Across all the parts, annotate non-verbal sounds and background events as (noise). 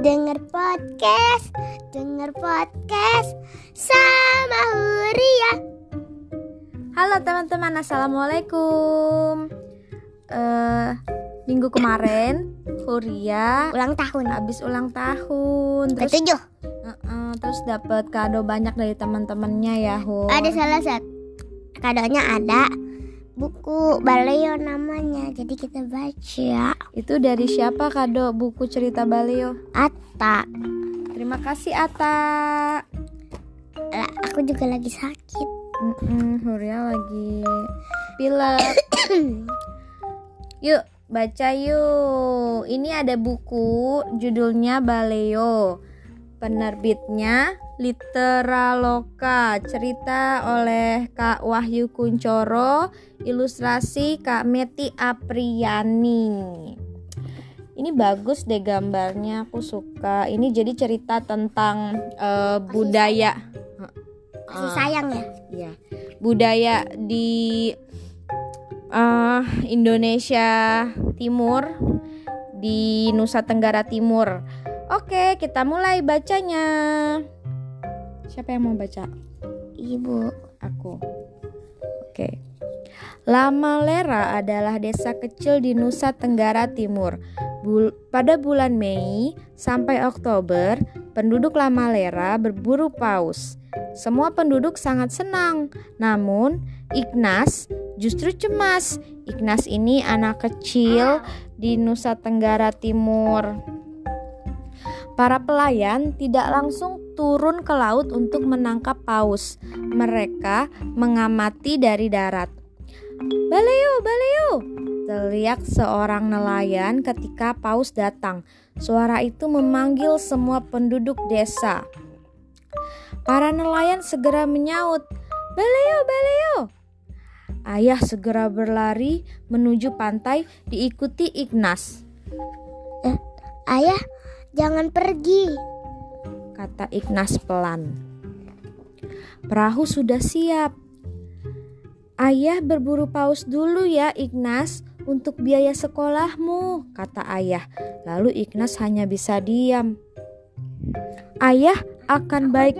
Dengar podcast, dengar podcast sama Huria. Halo teman-teman, assalamualaikum. Eh, minggu kemarin Huria Ulang tahun. habis ulang tahun, terus Ketujuh. uh-uh, terus dapat kado banyak dari teman-temannya ya, Hu. Ada salah satu kadonya ada buku Baleo namanya. Jadi kita baca. Itu dari siapa kado buku cerita Baleo? Ata. Terima kasih Ata. Lah, aku juga lagi sakit. Mm-mm, Huria lagi pilek. (coughs) yuk baca yuk. Ini ada buku judulnya Baleo. Penerbitnya Literaloka. Cerita oleh Kak Wahyu Kuncoro, ilustrasi Kak Meti Apriani. Ini bagus deh gambarnya, aku suka. Ini jadi cerita tentang eh, budaya. Kasih sayang ya. Iya, budaya di eh, Indonesia Timur, di Nusa Tenggara Timur. Oke, kita mulai bacanya. Siapa yang mau baca? Ibu. Aku. Oke. Lamalera adalah desa kecil di Nusa Tenggara Timur. Bul- pada bulan Mei sampai Oktober, penduduk Lamalera berburu paus. Semua penduduk sangat senang, namun Ignas justru cemas. Ignas ini anak kecil di Nusa Tenggara Timur. Para pelayan tidak langsung turun ke laut untuk menangkap paus. Mereka mengamati dari darat. Baleo, baleo! Teriak seorang nelayan ketika paus datang. Suara itu memanggil semua penduduk desa. Para nelayan segera menyaut, "Baleo, baleo!" Ayah segera berlari menuju pantai diikuti Ignas. Ayah, jangan pergi. kata Ignas pelan. Perahu sudah siap. Ayah berburu paus dulu ya Ignas untuk biaya sekolahmu, kata ayah. Lalu Ignas hanya bisa diam. Ayah akan baik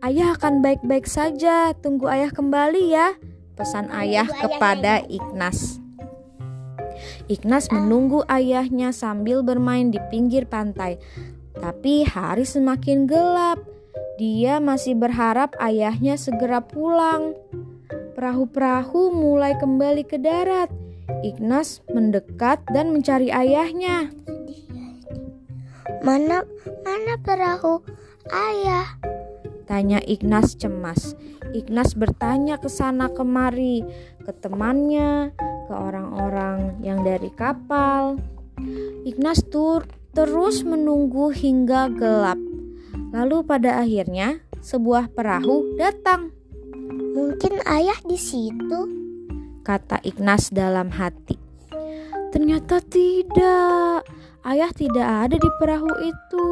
Ayah akan baik-baik saja. Tunggu ayah kembali ya, pesan ayah kepada Ignas. Ignas menunggu ayahnya sambil bermain di pinggir pantai. Tapi hari semakin gelap. Dia masih berharap ayahnya segera pulang. Perahu-perahu mulai kembali ke darat. Ignas mendekat dan mencari ayahnya. Mana mana perahu ayah? Tanya Ignas cemas. Ignas bertanya ke sana kemari, ke temannya, ke orang-orang yang dari kapal. Ignas tur terus menunggu hingga gelap. Lalu pada akhirnya sebuah perahu datang, Mungkin ayah di situ. kata Ignas dalam hati. Ternyata tidak. Ayah tidak ada di perahu itu.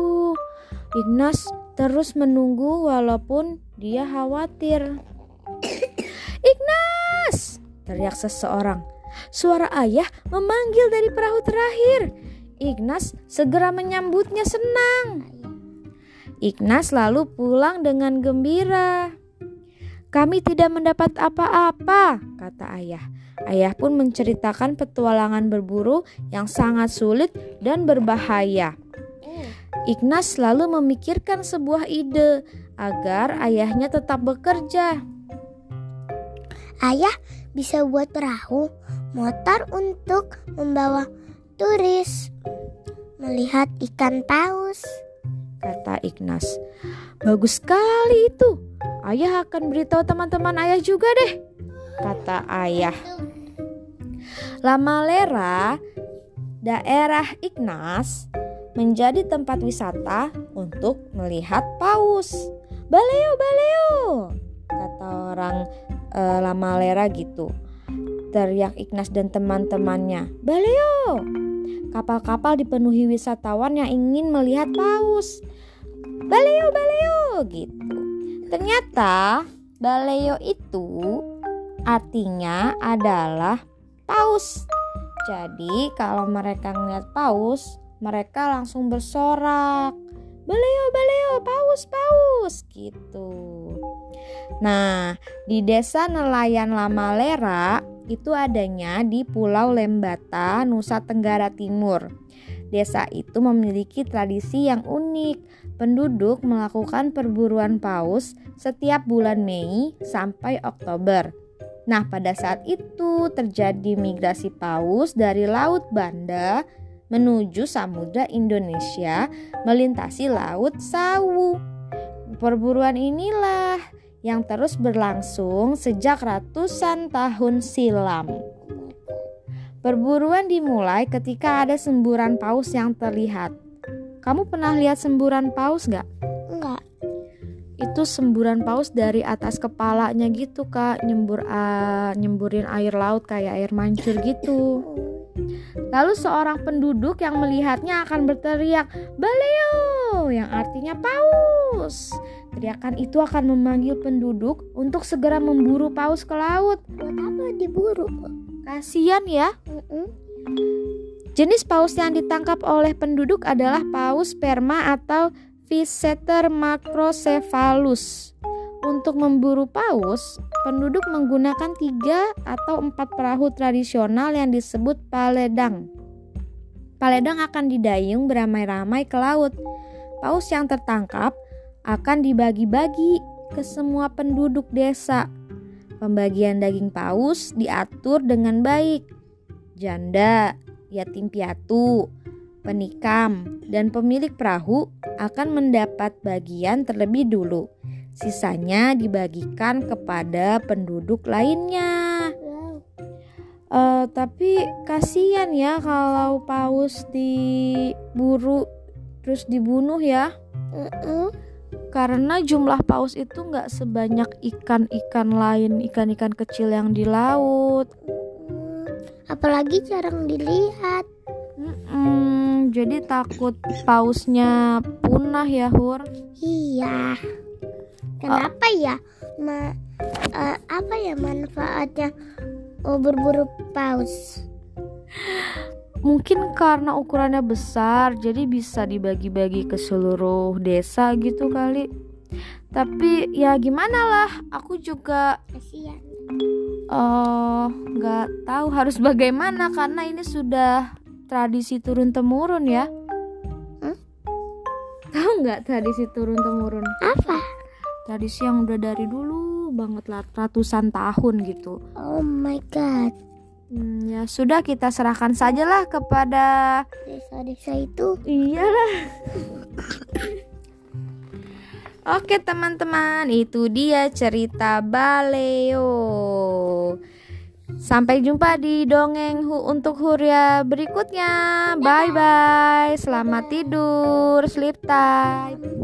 Ignas terus menunggu walaupun dia khawatir. (coughs) Ignas! teriak seseorang. Suara ayah memanggil dari perahu terakhir. Ignas segera menyambutnya senang. Ignas lalu pulang dengan gembira. Kami tidak mendapat apa-apa, kata ayah. Ayah pun menceritakan petualangan berburu yang sangat sulit dan berbahaya. Ignas lalu memikirkan sebuah ide agar ayahnya tetap bekerja. Ayah bisa buat perahu motor untuk membawa turis melihat ikan paus. kata Ignas. Bagus sekali itu. Ayah akan beritahu teman-teman ayah juga deh, kata ayah. Lamalera, daerah Ignas, menjadi tempat wisata untuk melihat paus. Baleo, baleo, kata orang eh, Lamalera gitu. Teriak Ignas dan teman-temannya. Baleo! Kapal-kapal dipenuhi wisatawan yang ingin melihat paus. Baleo, baleo gitu. Ternyata baleo itu artinya adalah paus. Jadi kalau mereka ngeliat paus, mereka langsung bersorak. Baleo, baleo, paus, paus, gitu. Nah, di desa nelayan Lamalera itu adanya di Pulau Lembata, Nusa Tenggara Timur. Desa itu memiliki tradisi yang unik. Penduduk melakukan perburuan paus setiap bulan Mei sampai Oktober. Nah, pada saat itu terjadi migrasi paus dari Laut Banda menuju Samudra Indonesia melintasi Laut Sawu. Perburuan inilah yang terus berlangsung sejak ratusan tahun silam. Perburuan dimulai ketika ada semburan paus yang terlihat. Kamu pernah lihat semburan paus gak? Enggak. Itu semburan paus dari atas kepalanya gitu kak, nyembur uh, nyemburin air laut kayak air mancur gitu. Lalu seorang penduduk yang melihatnya akan berteriak, "Baleo!" Yang artinya paus. Teriakan itu akan memanggil penduduk untuk segera memburu paus ke laut. Buat apa diburu? Kasian ya. Jenis paus yang ditangkap oleh penduduk adalah paus sperma atau Physeter macrocephalus. Untuk memburu paus, penduduk menggunakan tiga atau empat perahu tradisional yang disebut paledang. Paledang akan didayung beramai-ramai ke laut. Paus yang tertangkap akan dibagi-bagi ke semua penduduk desa. Pembagian daging paus diatur dengan baik. Janda, yatim piatu, penikam, dan pemilik perahu akan mendapat bagian terlebih dulu. Sisanya dibagikan kepada penduduk lainnya. Uh, tapi kasihan ya kalau paus diburu terus dibunuh ya. Karena jumlah paus itu nggak sebanyak ikan-ikan lain, ikan-ikan kecil yang di laut. Apalagi jarang dilihat. Mm-mm, jadi takut pausnya punah ya Hur? Iya. Kenapa uh, ya? Ma, uh, apa ya manfaatnya oh, berburu paus? (laughs) Mungkin karena ukurannya besar, jadi bisa dibagi-bagi ke seluruh desa gitu kali. Tapi ya gimana lah, aku juga kasihan. Uh, nggak tahu harus (laughs) bagaimana karena ini sudah tradisi turun temurun ya. Hmm? Tahu nggak tradisi turun temurun? Apa? Tradisi yang udah dari dulu banget lah ratusan tahun gitu. Oh my god. Hmm, ya sudah kita serahkan sajalah kepada desa-desa itu. Iyalah. Oke teman-teman, itu dia cerita Baleo. Sampai jumpa di dongeng hu untuk Huria berikutnya. Bye bye. Selamat tidur, sleep time.